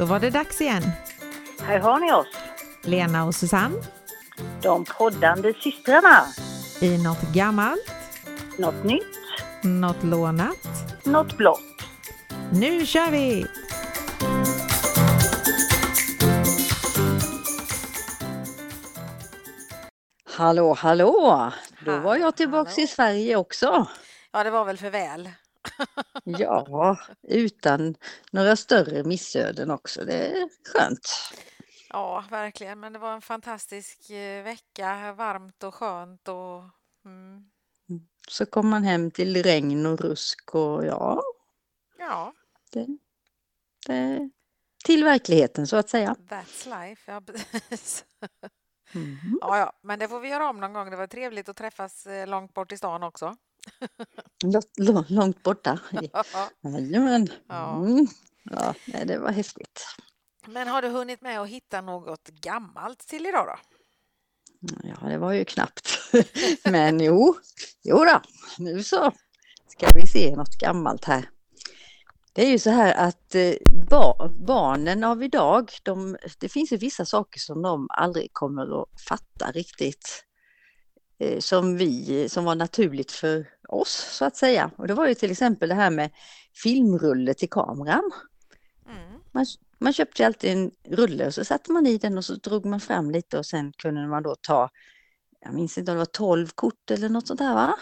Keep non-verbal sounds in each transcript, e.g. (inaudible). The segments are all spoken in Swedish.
Då var det dags igen. Här har ni oss, Lena och Susanne de poddande systrarna. i något gammalt, Något nytt, något lånat. något blått. Nu kör vi! Hallå, hallå! Då var jag tillbaks hallå. i Sverige också. Ja, det var väl för väl. Ja, utan några större missöden också. Det är skönt. Ja, verkligen. Men det var en fantastisk eh, vecka. Varmt och skönt och mm, Så kom man hem till regn och rusk och ja, ja, det, det, till verkligheten så att säga. that's life. Ja, (laughs) precis. Mm. Ja, ja, men det får vi göra om någon gång. Det var trevligt att träffas eh, långt bort i stan också. Långt, borta. (laughs) Ja. Jajamän. Ja. Mm. Ja, det var häftigt. Men har du hunnit med att hitta något gammalt till idag då? Ja, det var ju knappt. (laughs) Men jo, jo då, nu så ska vi se något gammalt här. Det är ju så här att eh, ba- barnen av idag, de, det finns ju vissa saker som de aldrig kommer att fatta riktigt. Eh, som vi, som var naturligt för oss så att säga. Och det var ju till exempel det här med filmrulle till kameran. Mm. Man, man köpte alltid en rulle och så satte man i den och så drog man fram lite och sen kunde man då ta, jag minns inte om det var 12 kort eller något sånt där va?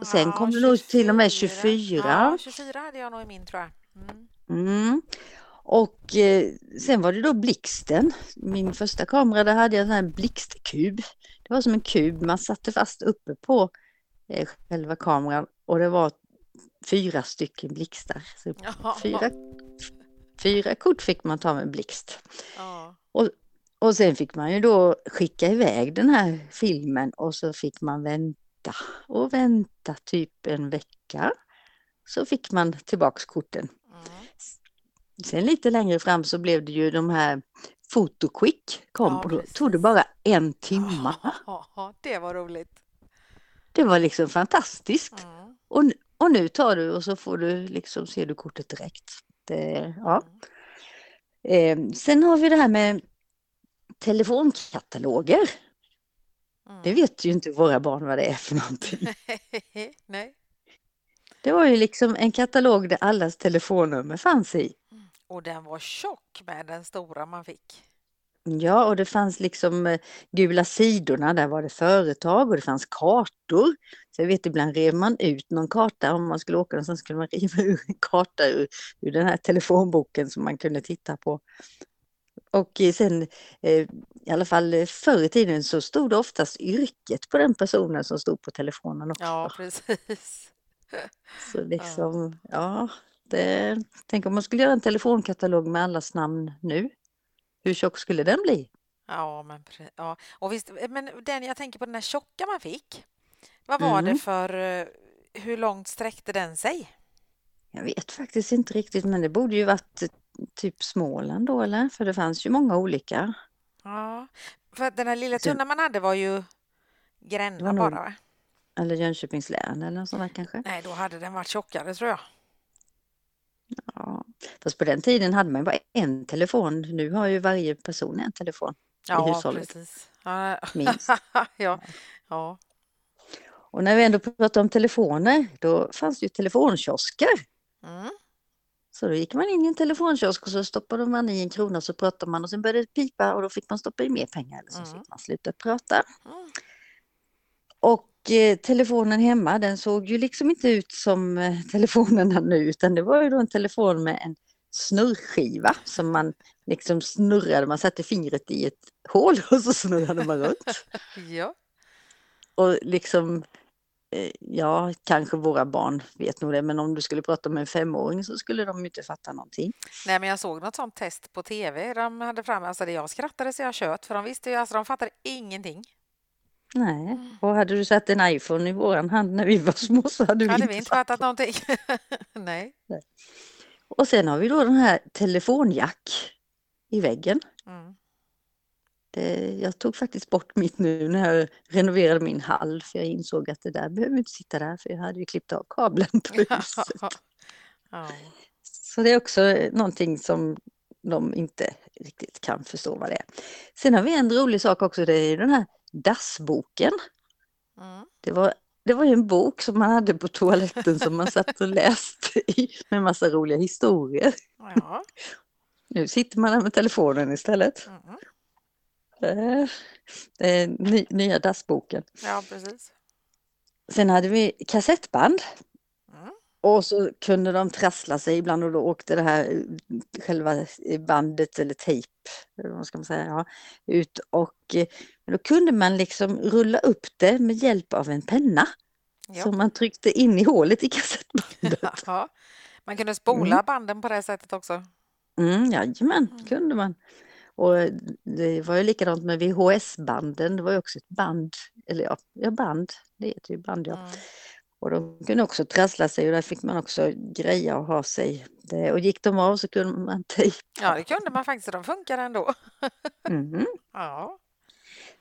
Och sen Ja, kom det nog till och med 24. Ja, 24 hade jag nog i min tror jag. Mm. Mm. Och eh, sen var det då blixten. Min första kamera där hade jag en sån blixtkub. Det var som en kub man satte fast uppe på eh, själva kameran och det var fyra stycken blixtar. Så (laughs) fyra, fyra kort fick man ta med blixt. Ja. Och sen fick man ju då skicka iväg den här filmen och så fick man vänta och vänta typ en vecka. Så fick man tillbaks korten. Sen lite längre fram så blev det ju de här Fotoquick kom Ja, och då tog det bara en timma. (laughs) Ja, det var roligt. Det var liksom fantastiskt. Mm. Och, och nu tar du och så får du liksom, ser du kortet direkt. Det, ja. Mm. eh, sen har vi det här med telefonkataloger. Mm. Det vet ju inte våra barn vad det är för någonting. (laughs) Nej. Det var ju liksom en katalog där allas telefonnummer fanns i. Och den var tjock med den stora man fick. Ja, och det fanns liksom eh, gula sidorna, där var det företag och det fanns kartor. Så jag vet ibland rev man ut någon karta om man skulle åka och sen skulle man (laughs) riva ur en karta ur, ur den här telefonboken som man kunde titta på. Och eh, sen eh, i alla fall förr i tiden så stod det oftast yrket på den personen som stod på telefonen också. (laughs) Ja, precis. Så liksom, ja, det, tänk om man skulle göra en telefonkatalog med allas namn nu. Hur tjock skulle den bli? Ja, men, ja. Och visst, men den jag tänker på, den här tjocka man fick. Vad var det Mm. för, eh, hur långt sträckte den sig? Jag vet faktiskt inte riktigt, men det borde ju varit eh, typ Småland då, eller? För det fanns ju många olika. Ja, för den här lilla tunna man hade var ju Det Gränna var nog- bara, va? Eller Jönköpings län eller något sånt där kanske. Nej, då hade den varit tjockare tror jag. Ja. Fast på den tiden hade man bara en telefon. Nu har ju varje person en telefon. Ja, hushållet. precis. Ja, Minst. (laughs) ja, ja. Och när vi ändå pratar om telefoner, då fanns det ju telefonkiosker. Mm. Så då gick man in i en telefonkiosk och så stoppade man i en krona så pratade man och sen började det pipa och då fick man stoppa i mer pengar eller så Mm. fick man sluta prata. Mm. Och telefonen hemma den såg ju liksom inte ut som eh, (laughs) telefonerna nu utan det var ju då en telefon med en snurrskiva som man liksom snurrade, man satte fingret i ett (laughs) hål och så snurrade man runt. (laughs) Ja. Och liksom, eh, ja kanske våra barn vet nog det men om du skulle prata med en femåring så skulle de ju inte fatta någonting. Nej, men jag såg något sånt test på tv. De hade fram, alltså det jag skrattade så jag kött för de visste ju, alltså de fattade ingenting. Nej, och hade du satt en iPhone i våran hand när vi var små så hade vi Hade inte vi inte fattat. någonting? (laughs) Nej. Och sen har vi då den här telefonjack i väggen. Mm. Det, jag tog faktiskt bort mitt nu när jag renoverade min hall för jag insåg att det där behöver inte sitta där för jag hade ju klippt av kabeln på (laughs) huset. Ja. Så det är också någonting som de inte riktigt kan förstå vad det är. Sen har vi en rolig sak också, det är den här dassboken. Mm. Det var, det var ju en bok som man hade på toaletten som man satt och läste i med massa roliga historier. Ja. Nu sitter man där med telefonen istället. Mm. Eh, Det är ny, nya dassboken. ja, precis. Sen hade vi kassettband. Och så kunde de trassla sig ibland och då åkte det här eh, själva bandet eller tejp, vad ska man säga, ja, ut och eh, då kunde man liksom rulla upp det med hjälp av en penna Ja. som man tryckte in i hålet i kassettbandet. (laughs) Ja. Man kunde spola Mm. banden på det sättet också. Mm, jajamän, Mm. kunde man. Och det var ju likadant med VHS-banden, det var ju också ett band, eller ja, ja band, det heter ju band ja. Mm. Och de kunde också trassla sig och där fick man också greja och ha sig. Det, och gick de av så kunde man tejpa. Ja, det kunde man faktiskt. De funkar ändå. (laughs) Mhm. Ja.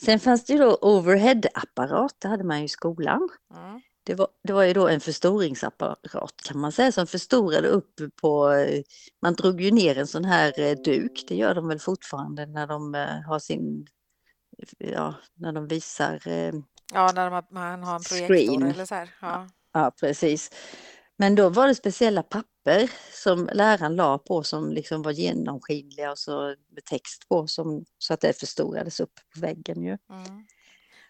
Sen fanns det ju då overhead-apparat, det hade man ju i skolan. Mm. Det var, det var ju då en förstoringsapparat kan man säga som förstorade upp på, eh, man drog ju ner en sån här eh, duk, det gör de väl fortfarande när de eh, har sin, ja, när de visar eh, Ja, när man, man har en projektor Screen. eller så här. Ja. Ja, precis. Men då var det speciella papper som läraren la på som liksom var genomskinliga och så med text på som, så att det förstorades upp på väggen ju. Mm.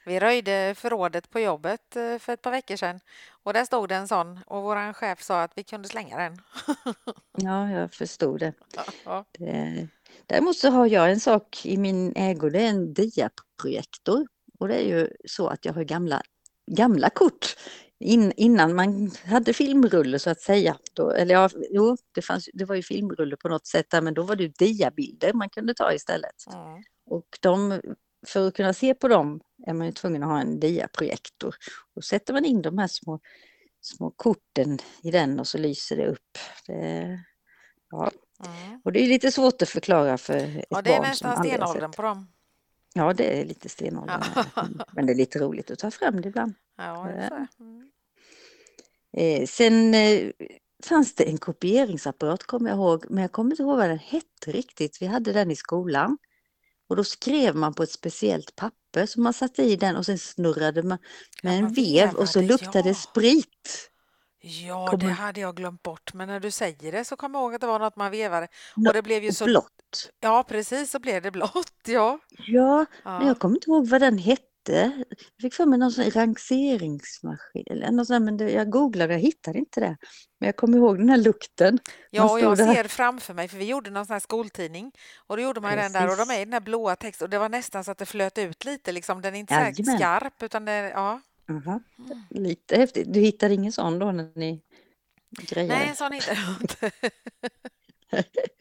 Vi röjde förrådet på jobbet eh, för ett par veckor sedan och där stod det en sån och våran chef sa att vi kunde slänga den. (laughs) Ja, jag förstod det. Ja. det. Däremot så har jag en sak i min ägo, det är en diaprojektor. Och det är ju så att jag har gamla, gamla kort in, innan man hade filmrulle så att säga. Då, eller ja, jo, det, fanns, det var ju filmrulle på något sätt där, men då var det ju diabilder man kunde ta istället. Mm. Och de, för att kunna se på dem är man ju tvungen att ha en diaprojektor. Då sätter man in de här små, små korten i den och så lyser det upp. Det, ja. Mm. Och det är lite svårt att förklara för ett Ja, det är barn som nästan aldrig har stenåldern sett. på dem. Ja, det är lite stenåldern. Ja. Men det är lite roligt att ta fram det ibland. Ja, det. Mm. Eh, sen eh, fanns det en kopieringsapparat kommer jag ihåg, men jag kommer inte ihåg vad den hette riktigt. Vi hade den i skolan. Och då skrev man på ett speciellt papper som man satte i den och sen snurrade man med Ja, en vev och så luktade ja. sprit. Ja, Kommer- det hade jag glömt bort, men när du säger det så kommer jag ihåg att det var något man vevade. Och det blev ju så... blått. Ja, precis, så blev det blått, (laughs) ja. Ja, men ja. jag kommer inte ihåg vad den hette. Jag fick för mig någon sån rangeringsmaskin eller något sånt, men det, jag googlade och hittade inte det. Men jag kommer ihåg den här lukten. Ja, och jag där. ser framför mig, för vi gjorde någon sån här skoltidning och då gjorde man ju den där och de är i den här blåa texten och det var nästan så att det flöt ut lite liksom. Den är inte så Jajamän. skarp utan det, ja. Aha, Mm. lite häftigt. Du hittade ingen sån då när ni grejade? Nej, en sån hittade jag inte. (laughs) (laughs)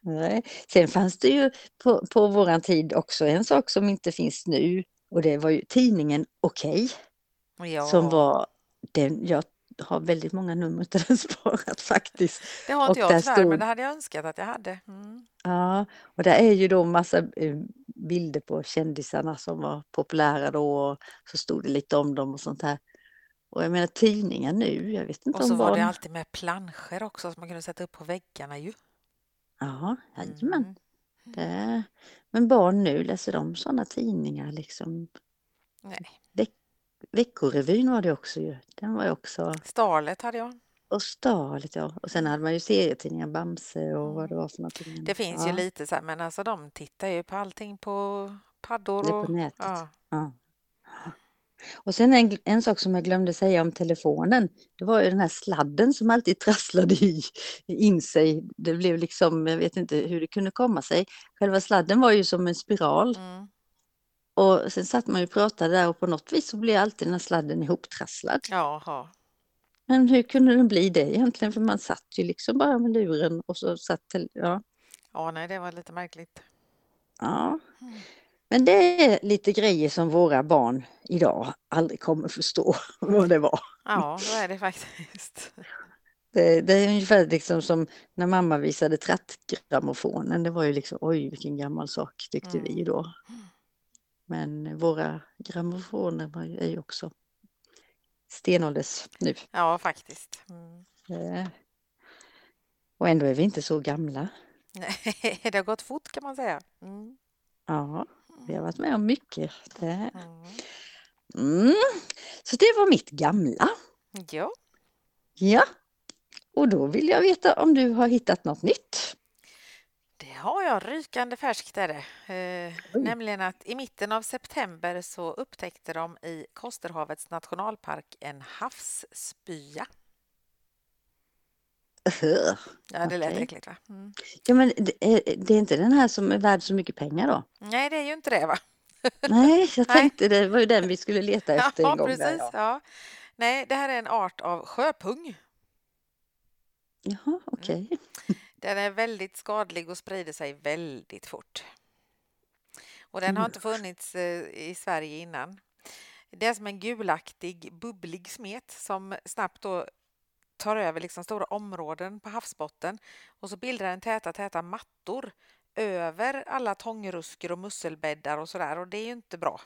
Nej. Sen fanns det ju på, på våran tid också en sak som inte finns nu och det var ju tidningen Okej Ja, som var den, jag har väldigt många nummer till den (laughs) sparat faktiskt. det har inte och jag tyvärr, stod- men det hade jag önskat att jag hade. Mm. Ja, och där är ju då massa eh, bilder på kändisarna som var populära då och så stod det lite om dem och sånt här. Och jag menar tidningar nu, jag vet inte Och så om var det barn... alltid med planscher också som man kunde sätta upp på väggarna ju. Ja, jajamän. Mm. Det... Men barn nu, läser de sådana tidningar liksom? Nej, Veckorevyn var det också ju. Den var ju också... Starlet hade jag. Och Stalet ja. Och sen hade man ju serietidningar, Bamse och vad det var för någonting. Det finns ja, ju lite så här, men alltså de tittar ju på allting på paddor Det är och... på nätet. Ja. Ja. Och sen en, en sak som jag glömde säga om telefonen. Det var ju den här sladden som alltid (laughs) trasslade i, in sig. Det blev liksom, jag vet inte hur det kunde komma sig. Själva sladden var ju som en spiral. Mm. Och sen satt man ju och pratade där och på något vis så blev alltid den här sladden ihoptrasslad. Jaha. Men hur kunde den bli det egentligen? För man satt ju liksom bara med luren och så satt ja. Ja, nej, det var lite märkligt. ja. Mm. Men det är lite grejer som våra barn idag aldrig kommer förstå (laughs) vad det var. Ja, så är det faktiskt. Det, det är ungefär liksom som när mamma visade trattgrammofonen. Det var ju liksom oj vilken gammal sak tyckte vi Mm. då. Men våra grammofoner är ju också stenålders nu. Ja, faktiskt. Mm. Och ändå är vi inte så gamla. Nej, (laughs) det har gått fort kan man säga. Mm. Ja, vi har varit med om mycket. Det. Mm. Mm. Så det var mitt gamla. Ja, Ja, och då vill jag veta om du har hittat något nytt. det har jag rykande färskt är det. Eh, Oj. nämligen att i mitten av september så upptäckte de i Kosterhavets nationalpark en havsspya. Ja, det lät Okej. äckligt va? Mm. Ja, men det är, det är inte den här som är värd så mycket pengar då? Nej, det är ju inte det va? (laughs) Nej, jag Nej. tänkte det var ju den vi skulle leta (laughs) efter Ja, en gång. precis. Där, ja. Nej, det här är en art av sjöpung. Jaha, okej. Den är väldigt skadlig och sprider sig väldigt fort. Och den har inte funnits eh, i Sverige innan. Det är som en gulaktig, bubblig smet som snabbt då tar över liksom stora områden på havsbotten och så bildar den täta, täta mattor över alla tångrusker och musselbäddar och sådär och det är ju inte bra.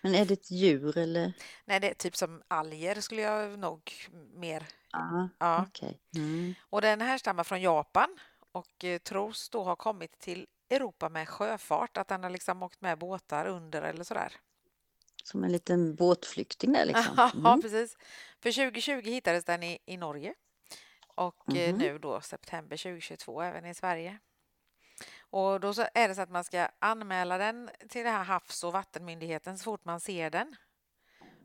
Men är det ett djur eller? Nej, det är typ som alger skulle jag nog mer... Ja, Ja. okej. Mm. Och den härstammar från Japan och eh, tros då ha kommit till Europa med sjöfart, att den har liksom åkt med båtar under eller sådär. Som en liten båtflykting där liksom. (laughs) Ja, Mm. precis. För 2020 hittades den i, i Norge och Mhm. nu då september 2022 även i Sverige. Och då så är det så att man ska anmäla den till den här Havs och vattenmyndigheten så fort man ser den.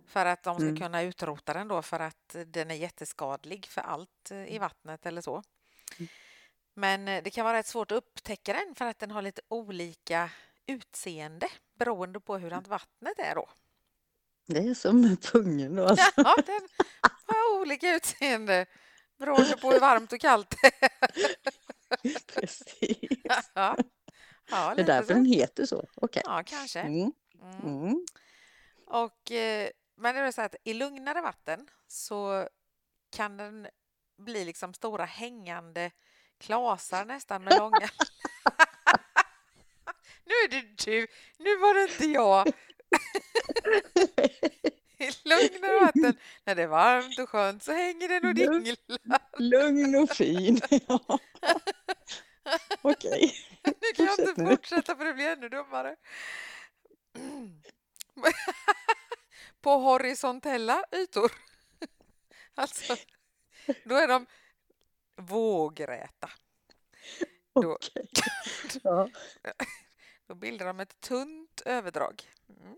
För att de ska Mm. kunna utrota den då för att den är jätteskadlig för allt eh, i vattnet eller så. Mm. Men eh, det kan vara rätt svårt att upptäcka den för att den har lite olika utseende beroende på hur vattnet är då. Det är som pungen då alltså. Ja, den har olika utseende beroende på hur varmt och kallt det är. (laughs) Precis. Ja, ja Det är därför så. den heter så. Okej. Ja, kanske. Mm. Mm. Mm. Och, eh, men det är så att i lugnare vatten så kan den bli liksom stora hängande klasar nästan med långa... (laughs) (laughs) nu är det du, nu var det inte jag. (laughs) I lugnare vatten, när det är varmt och skönt, så hänger den och Lugn. dinglar. Lugn och fin. (laughs) Ja. Okej. (laughs) Nu kan jag Fortsätt inte nu. fortsätta för det blir ännu dummare. (clears throat) På horisontella ytor. Alltså, då är de vågräta. Då- Okej. Ja, Då bildar de ett tunt överdrag. Mm.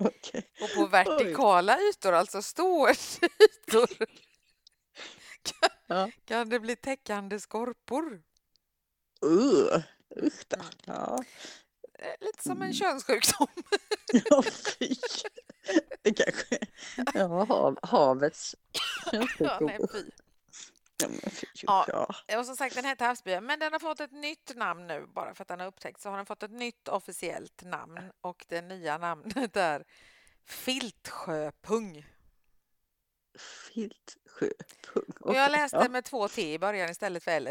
okej. Och på vertikala ytor, alltså stående ytor, kan, Ja. (laughs) kan det bli täckande skorpor. Uh, usch då. Mm. Ja. Eh, Lite som en Mm. könssjukdom. (laughs) Ja, fy. Det kanske ja, hav, havets (laughs) Ja, nej, könssjukdom. fy. Ja, men Ja. ja. Och som sagt, den heter havsbya, men den har fått ett nytt namn nu. Bara för att den har upptäckts så har den fått ett nytt officiellt namn och det nya namnet är filtsjöpung. Filtsjöpung. Och jag läste med två T i början istället för L.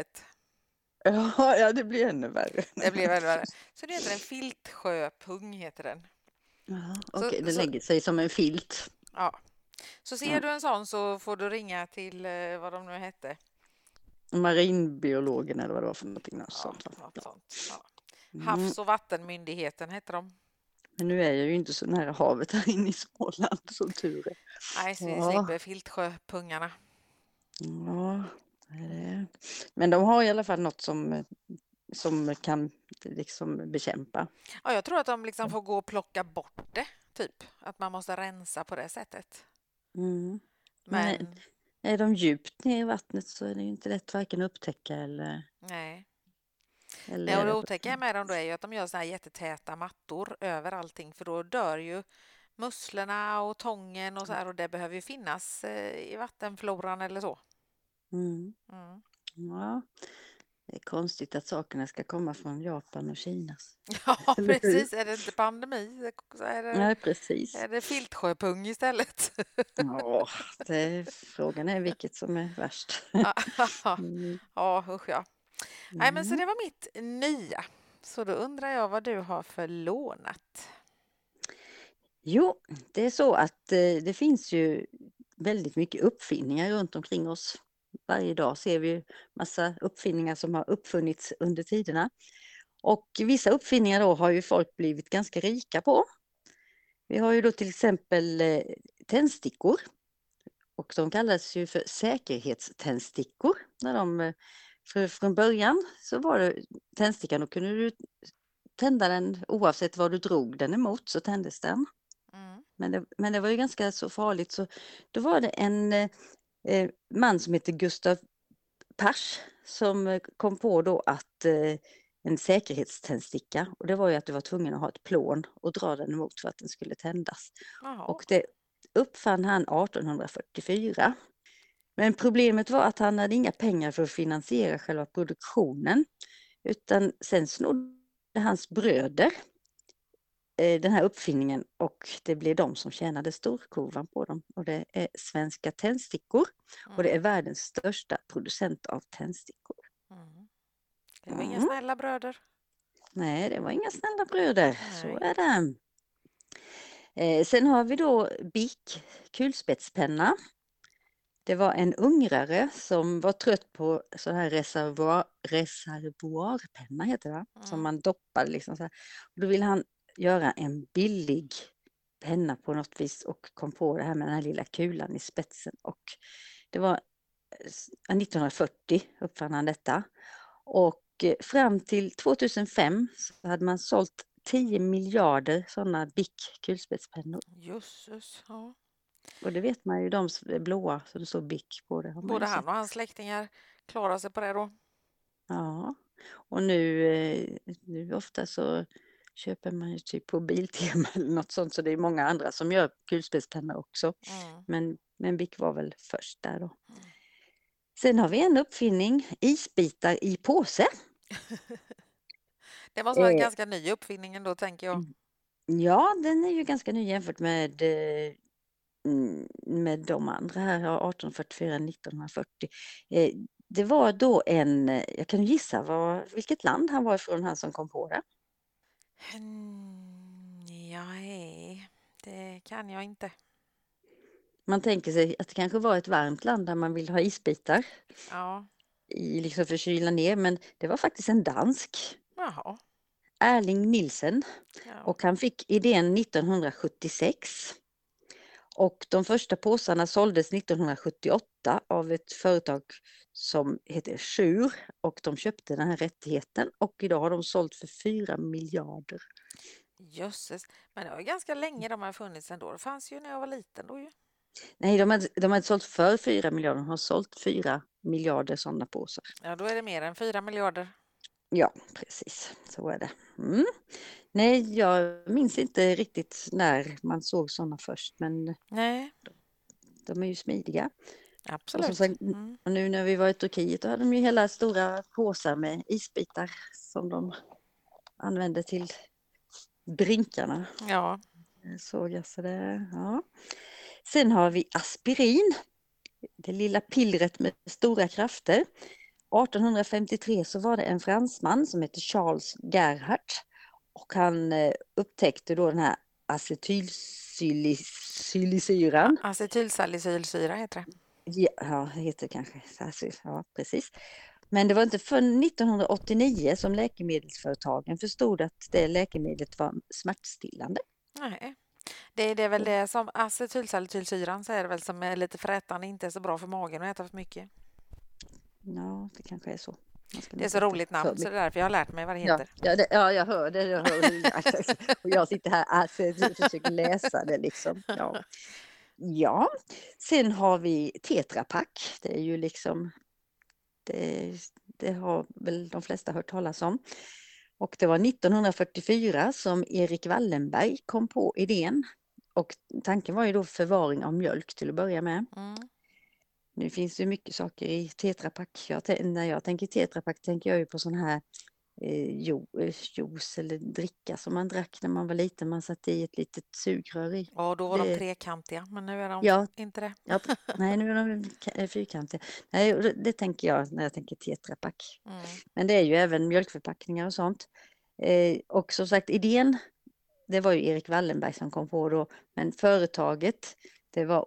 Ja, (laughs) ja, det blir ännu värre. Det blev väldigt värre. Så det heter en filtsjöpung. Heter den. Ja, Okej, det så- lägger sig som en filt. Ja. Så ser du en sån så får du ringa till eh, vad de nu hette. Marinbiologen eller vad det var för någonting. Något Ja, sånt. något sånt. Ja. Mm. Havs och vattenmyndigheten heter de. Men nu är jag ju inte så nära havet här inne i Småland som tur är. Nej, så vi Ja. slipper filtsjöpungarna. Ja, det. Men de har i alla fall något som, som kan liksom bekämpa. Ja, jag tror att de liksom får gå och plocka bort det, typ. Att man måste rensa på det sättet. Mm. Men Men- Är de djupt ner i vattnet så är det ju inte lätt varken att upptäcka eller... nej. eller nej och det otäcka med dem då är ju att de gör så här jättetäta mattor över allting för då dör ju musslorna och tången och så här och det behöver ju finnas eh, i vattenfloran eller så. Mm. Mm. Ja. Det är konstigt att sakerna ska komma från Japan och Kina. (laughs) Ja, precis. Är det inte pandemi så är det, Nej, precis. är det filtsjöpung istället. Ja, (laughs) det, frågan är vilket som är värst. (laughs) Mm. ja, usch ja. Nej, men så Mm. det var mitt nya. Så då undrar jag vad du har för lånat. Jo, det är så att eh, det finns ju väldigt mycket uppfinningar runt omkring oss Varje dag ser vi ju massa uppfinningar som har uppfunnits under tiderna. Och vissa uppfinningar då har ju folk blivit ganska rika på. Vi har ju då till exempel eh, tändstickor. Och de kallas ju för säkerhetständstickor. När de, eh, för från början så var det tändstickan, då kunde du tända den oavsett vad du drog den emot så tändes den. Mm. Men det, men det var ju ganska så farligt så då var det en eh, man som heter Gustav Pers som eh, kom på då att eh, en säkerhetständsticka och det var ju att du var tvungen att ha ett plån och dra den emot för att den skulle tändas. Jaha. Och det uppfann han 1844. Men problemet var att han hade inga pengar för att finansiera själva produktionen. Utan sen snodde hans bröder eh, den här uppfinningen och det blev de som tjänade storkovan på dem. Och det är Svenska Tändstickor och det är världens största producent av tändstickor. Mm. Det var inga Mm. snälla bröder. Nej, det var inga snälla bröder, så Nej. är det. Eh, sen har vi då Bic kulspetspenna. Det var en ungrare som var trött på så här reservoar, reservoarpenna heter det, va? som Mm. man doppade liksom så här. Och då ville han göra en billig penna på något vis och kom på det här med den här lilla kulan i spetsen och det var eh, s- 1940 uppfann han detta och eh, fram till 2005 så hade man sålt 10 miljarder sådana Bic kulspetspennor. Jösses. Ja. Och det vet man ju, de blåa så det står Bic på det. Både han och hans släktingar klarar sig på det då. Ja, och nu, eh, nu ofta så köper man ju typ på Biltema (laughs) eller något sånt så det är många andra som gör kulspetspennor också. Mm. Men, men Bic var väl först där då. Mm. Sen har vi en uppfinning, isbitar i påse. (laughs) Det måste vara en Eh. ganska ny uppfinning ändå tänker jag. Mm. Ja, den är ju ganska ny jämfört med, eh, mm, med de andra här, ja, 1844, 1940. Eh, Det var då en, eh, jag kan gissa vad, vilket land han var ifrån, han som kom på det. Nej, det kan jag inte. Man tänker sig att det kanske var ett varmt land där man vill ha isbitar Ja, i, liksom för att kyla ner, men det var faktiskt en dansk, jaha. Erling Nielsen. Ja. Och han fick idén 1976. Och de första påsarna såldes 1978 av ett företag som heter Schur och de köpte den här rättigheten och idag har de sålt för 4 miljarder. Jösses. Men det var ganska länge de har funnits ändå. Det fanns ju när jag var liten då ju. Nej, de hade, de hade sålt för 4 miljarder, de har sålt 4 miljarder sådana påsar. Ja, då är det mer än fyra miljarder. Ja, precis, så är det. Mm. Nej, jag minns inte riktigt när man såg sådana först, men Nej, de är ju smidiga. absolut. sagt, Mm. Och nu när vi var i Turkiet då hade de ju hela stora påsar med isbitar som de använde till drinkarna. Ja, Såg jag så det, ja. Sen har vi aspirin. Det lilla pillret med stora krafter. 1853 så var det en fransman som hette Charles Gerhardt och han eh, upptäckte då den här acetylsalicylsyran. acetylsalicylsyra heter det. Ja, det heter kanske ja precis. Men det var inte förrän 1989 som läkemedelsföretagen förstod att det läkemedlet var smärtstillande. Nej. Det är, det är väl det som acetylsalicylsyran säger väl som är lite frätande, inte är så bra för magen att äta för mycket. Ja, det kanske är så. Det är så roligt namn så det är därför jag har lärt mig vad det Ja, heter. ja, det, ja, jag hör det. Jag hör det. (laughs) Och jag sitter här alltså, jag försöker läsa det liksom. Ja. ja, sen har vi Tetra Pak. Det är ju liksom, det, det har väl de flesta hört talas om. Och det var 1944 som Erik Wallenberg kom på idén. Och tanken var ju då förvaring av mjölk till att börja med. Mm. Nu finns det mycket saker i Tetra Pak. Jag, när jag tänker Tetra Pak tänker jag ju på sån här eh, jo, eh, juice eller dricka som man drack när man var liten. Man satte i ett litet sugrör i. Ja, då var de Det- trekantiga, men nu är de Ja. inte det. Ja, nej, nu är de eh, fyrkantiga. Nej, det, tänker jag när jag tänker Tetra Pak. Mm. Men det är ju även mjölkförpackningar och sånt. Eh, och som sagt, idén, det var ju Erik Wallenberg som kom på då, men företaget, Det var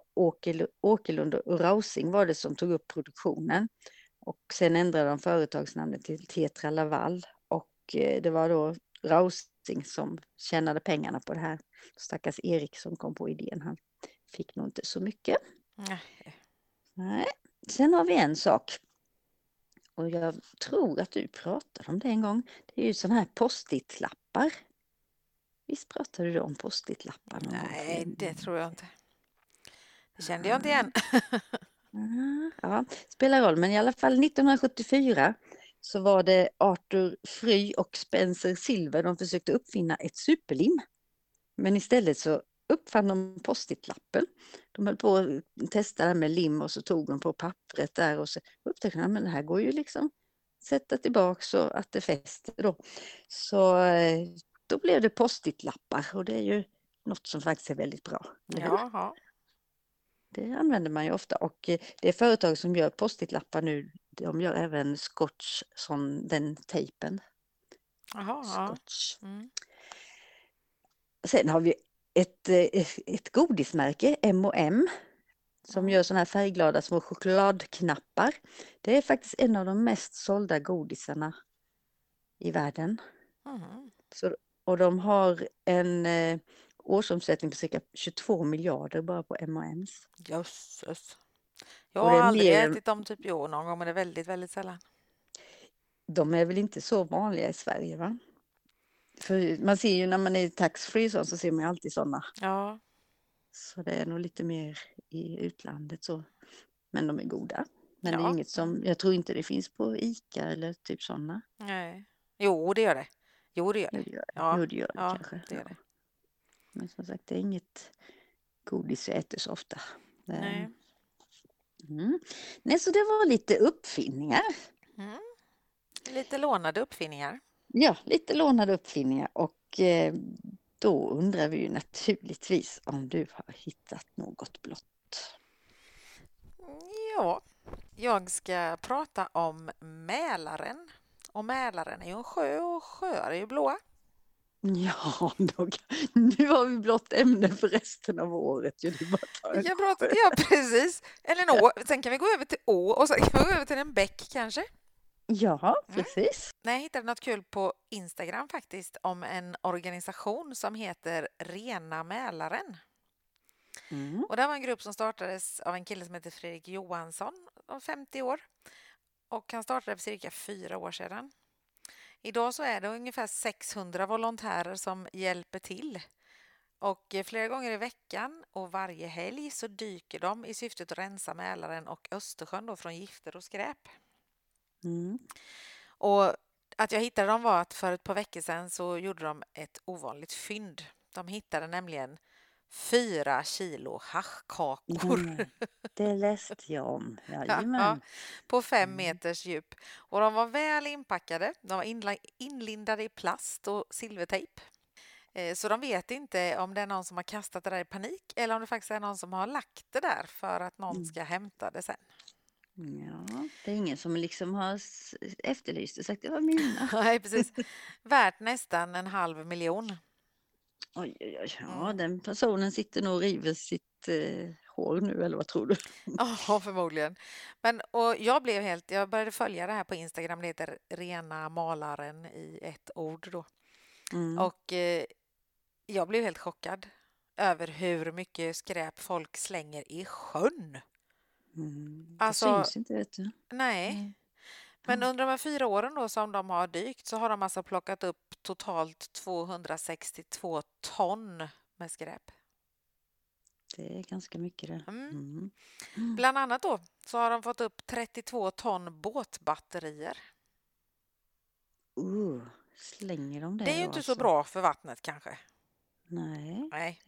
Åkerlund, och Rausing var det som tog upp produktionen. Och sen ändrade de företagsnamnet till Tetra Laval och eh, det var då Rausing som tjänade pengarna på det här. Stackars Erik som kom på idén, han fick nog inte så mycket. Nej. Nej. Sen har vi en sak. Och jag tror att du pratade om det en gång. Det är ju sådana här post-it-lappar. Visst pratade du om post-it-lappar? någon gång? Nej, det tror jag inte. Det kände jag inte igen. Mm, Ja, spelar roll, men i alla fall 1974 så var det Arthur Fry och Spencer Silver, de försökte uppfinna ett superlim. Men istället så uppfann de post-it-lappen. De höll på att testa med lim och så tog de på pappret där och så upptäckte de att det här går ju liksom sätta tillbaka så att det fäster då. Så eh, då blev det post-it-lappar och det är ju något som faktiskt är väldigt bra. Jaha. Det använder man ju ofta och eh, det företag som gör post-it-lappar nu, de gör även scotch, sån, den tejpen. Jaha, ja. Scotch. Mm. Sen har vi ett, eh, ett godismärke, M&M som Ja. gör såna här färgglada små chokladknappar. Det är faktiskt en av de mest sålda godisarna i världen. Mhm. Så, och de har en eh, årsomsättning på cirka 22 miljarder bara på M&M's. Jösses. Jag har det aldrig mer ätit dem typ i år någon gång, men det är väldigt, väldigt sällan. De är väl inte så vanliga i Sverige va? För man ser ju när man är i taxfree så, så ser man ju alltid sådana. Ja, Så det är nog lite mer i utlandet så. Men de är goda. Men det är Ja. inget som, jag tror inte det finns på ICA eller typ sådana. nej. Jo, det gör det. Jo, det gör Jo det. det gör det, Ja, jo, det, gör det ja, kanske. det gör Ja. det. Men som sagt det är inget godis jag äter så ofta. Nej. Mm. Nej, så det var lite uppfinningar. Mm. Lite lånade uppfinningar. Ja, lite lånade uppfinningar och eh, då undrar vi ju naturligtvis om du har hittat något blått. Ja, jag ska prata om Mälaren. Och Mälaren är ju en sjö och sjöar är ju blåa. Ja, då, nu har vi blått ämne för resten av året. ju. Prata, sjö. ja, precis. Eller en å. Sen kan vi gå över till å och sen kan vi gå över till en bäck kanske. Ja, Mm. precis. Nej, jag hittade något kul på Instagram faktiskt om en organisation som heter Rena Mälaren. Mm. Och det var en grupp som startades av en kille som heter Fredrik Johansson, om 50 år. Och han startade för cirka fyra år sedan. Idag så är det ungefär 600 volontärer som hjälper till. Och eh, flera gånger i veckan och varje helg så dyker de i syftet att rensa Mälaren och Östersjön från gifter och skräp. Mm. Och att jag hittade dem var att för ett par veckor sedan så gjorde de ett ovanligt fynd. De hittade nämligen fyra kilo haschkakor Mm. Det läste jag om. (laughs) Jajamän. på fem Mm. meters djup. Och de var väl inpackade. De var inlindade i plast och silvertejp. Eh, Så de vet inte om det är någon som har kastat det där i panik eller om det faktiskt är någon som har lagt det där för att någon Mm. ska hämta det sen. Ja, det är ingen som liksom har efterlyst och sagt det var mina. (laughs) Nej, precis. Värt nästan en halv miljon. Oj, oj, oj. Ja, Mm. den personen sitter nog och river sitt eh, hår nu, eller vad tror du? Ja, (laughs) förmodligen. Men, och jag blev helt, jag började följa det här på Instagram, det heter Rena malaren i ett ord då. Mm. Och eh, jag blev helt chockad över hur mycket skräp folk slänger i sjön. Mm. Alltså- det syns inte, vet du. Nej, Mm. Men under de här fyra åren då som de har dykt så har de alltså plockat upp totalt 262 ton med skräp. Det är ganska mycket det. Mm. Mm. Mm. Bland annat då så har de fått upp 32 ton båtbatterier. Uh, slänger de det Det är ju inte så alltså? bra för vattnet kanske. Nej. Nej.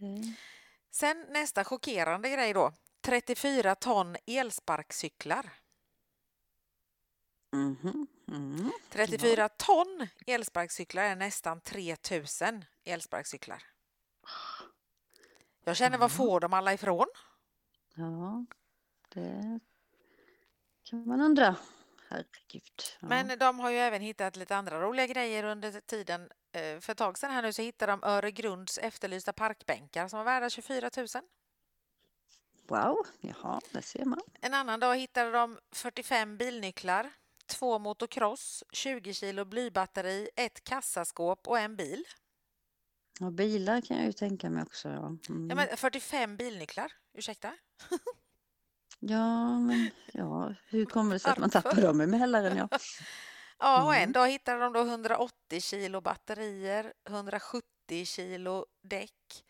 Sen nästa chockerande grej då. 34 ton elsparkcyklar. Mhm, mm. 34 ton elsparkcyklar är nästan 3000 elsparkcyklar. Jag känner, var Ja. får de alla ifrån? Ja, det kan man undra. Herregud. Ja. Men de har ju även hittat lite andra roliga grejer under tiden. Eh, För ett tag sedan här nu så hittade de Öregrunds efterlysta parkbänkar som var värda 24 000. Wow, jaha, där ser man. En annan dag hittade de 45 bilnycklar, två motocross, 20 kilo blybatteri, ett kassaskåp och en bil. Och bilar kan jag ju tänka mig också. Ja, mm. Ja, men 45 bilnycklar, ursäkta? ja, men ja, hur kommer det sig att man tappar dem emellan? Ja. (laughs) Ja, och en Mm. dag hittade de då 180 kilo batterier, 170 kilo däck,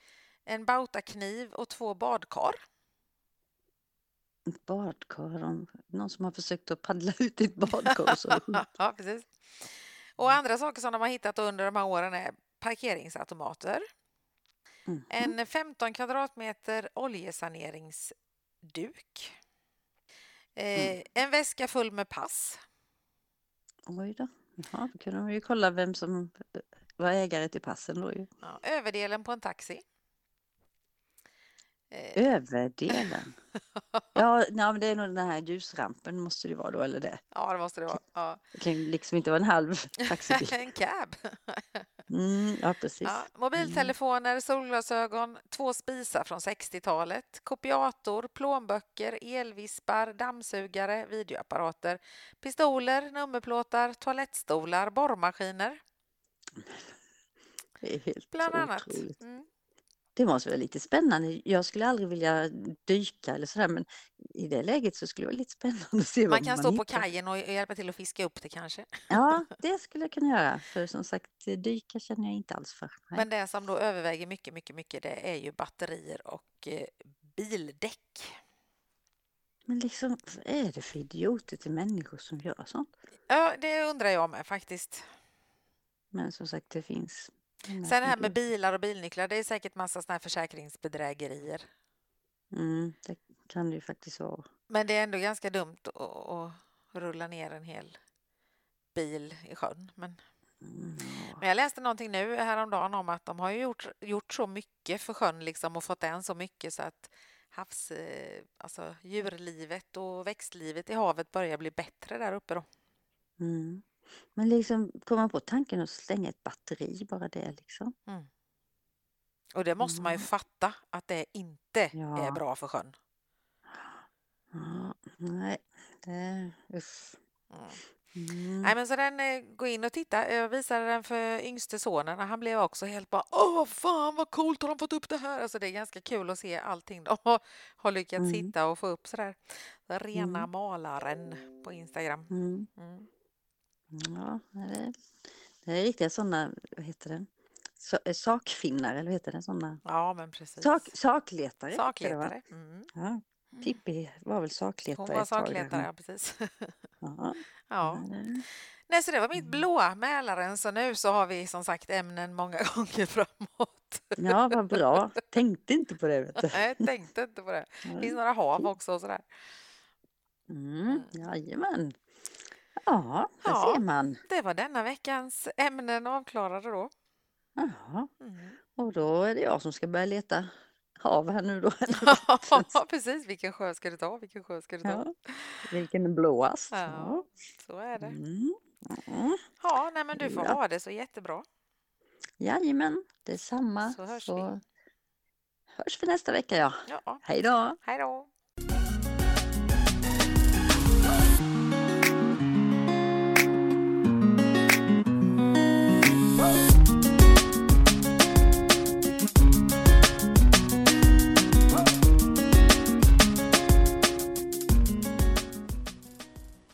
en bautakniv och två badkar. Ett badkar, om- någon som har försökt att paddla ut i ett (laughs) badkar. Så. ja, precis. Och andra saker som de har hittat under de här åren är parkeringsautomater, Mm. en 15 kvadratmeter oljesaneringsduk, eh, en väska full med pass, Oj då. Jaha, då kunde de ju kolla vem som var ägare till passen då ju. ja, överdelen på en taxi. Eh, Överdelen. (laughs) Ja, nej, det är nog den här ljusrampen måste det vara då, eller det. ja, det måste det vara. Ja. Det kan liksom inte vara en halv taxibil. (laughs) en cab. (laughs) Mm, ja, precis. Ja, mobiltelefoner, solglasögon, två spisar från 60-talet, kopiator, plånböcker, elvispar, dammsugare, videoapparater, pistoler, nummerplåtar, toalettstolar, borrmaskiner, Det är helt bland annat. otroligt. Mm. Det måste vara lite spännande. Jag skulle aldrig vilja dyka eller sådär, men i det läget så skulle det vara lite (laughs) spännande att se Man vad kan stå på hittar. kajen och hjälpa till att fiska upp det kanske. Ja, (laughs) det skulle jag kunna göra. För som sagt, dyka känner jag inte alls för. Nej. Men det som då överväger mycket, mycket, mycket det är ju batterier och eh, bildäck. Men liksom, vad är det för idioter till människor som gör sånt? Ja, det undrar jag med faktiskt. Men som sagt, det finns. Många Sen det här med bilar och bilnycklar, det är säkert massa såna här försäkringsbedrägerier. Mm, det kan det ju faktiskt vara. Men det är ändå ganska dumt att, att rulla ner en hel bil i sjön. Men, Mm, men jag läste någonting nu häromdagen om att de har ju gjort, gjort så mycket för sjön liksom och fått än så mycket så att havs, eh, alltså djurlivet och växtlivet i havet börjar bli bättre där uppe då. Mm. Men liksom komma på tanken att slänga ett batteri, bara det liksom. Och det måste man ju Mm. fatta att det inte är Ja. bra för sjön. Ja, nej, det... Uff. Mm. Mm. Nej, men så den, eh, gå in och titta. Jag visade den för yngste sonen och han blev också helt bara Åh, fan vad coolt har de fått upp det här? Alltså det är ganska kul att se allting de har, (laughs) har lyckats Mm. hitta och få upp sådär. Rena Mm. malaren på Instagram. Mm. Mm. Ja, det är, det är riktiga sådana, vad heter det? Eh, sakfinnar, eller vad heter det? Såna, Ja, men precis. sak, sakletare. Sakletare. Mm. Ja, Pippi var väl sakletare Hon var sakletare, ja precis. Ja, (laughs) ja. Nej, så det var mitt Mm. blåa Mälaren. Så nu så har vi som sagt ämnen många (laughs) gånger framåt. ja, vad bra. Tänkte inte på det. Vet du. Nej, tänkte inte på det. (laughs) Det finns några hav också och sådär. Mm, jajamän. Ja, där Ja. ser man. Det var denna veckans ämnen avklarade då. Jaha, Mm. och då är det jag som ska börja leta hav här nu då. (laughs) Ja, precis. Vilken sjö ska du ta? Vilken sjö ska du ta? Ja, vilken är blåast? Ja, så är det. Mm. Mm. Ja, nej, men du får Ja. ha det så jättebra. Jajamän, detsamma. Så hörs så vi. hörs vi nästa vecka ja. Ja, Hej då! hej då!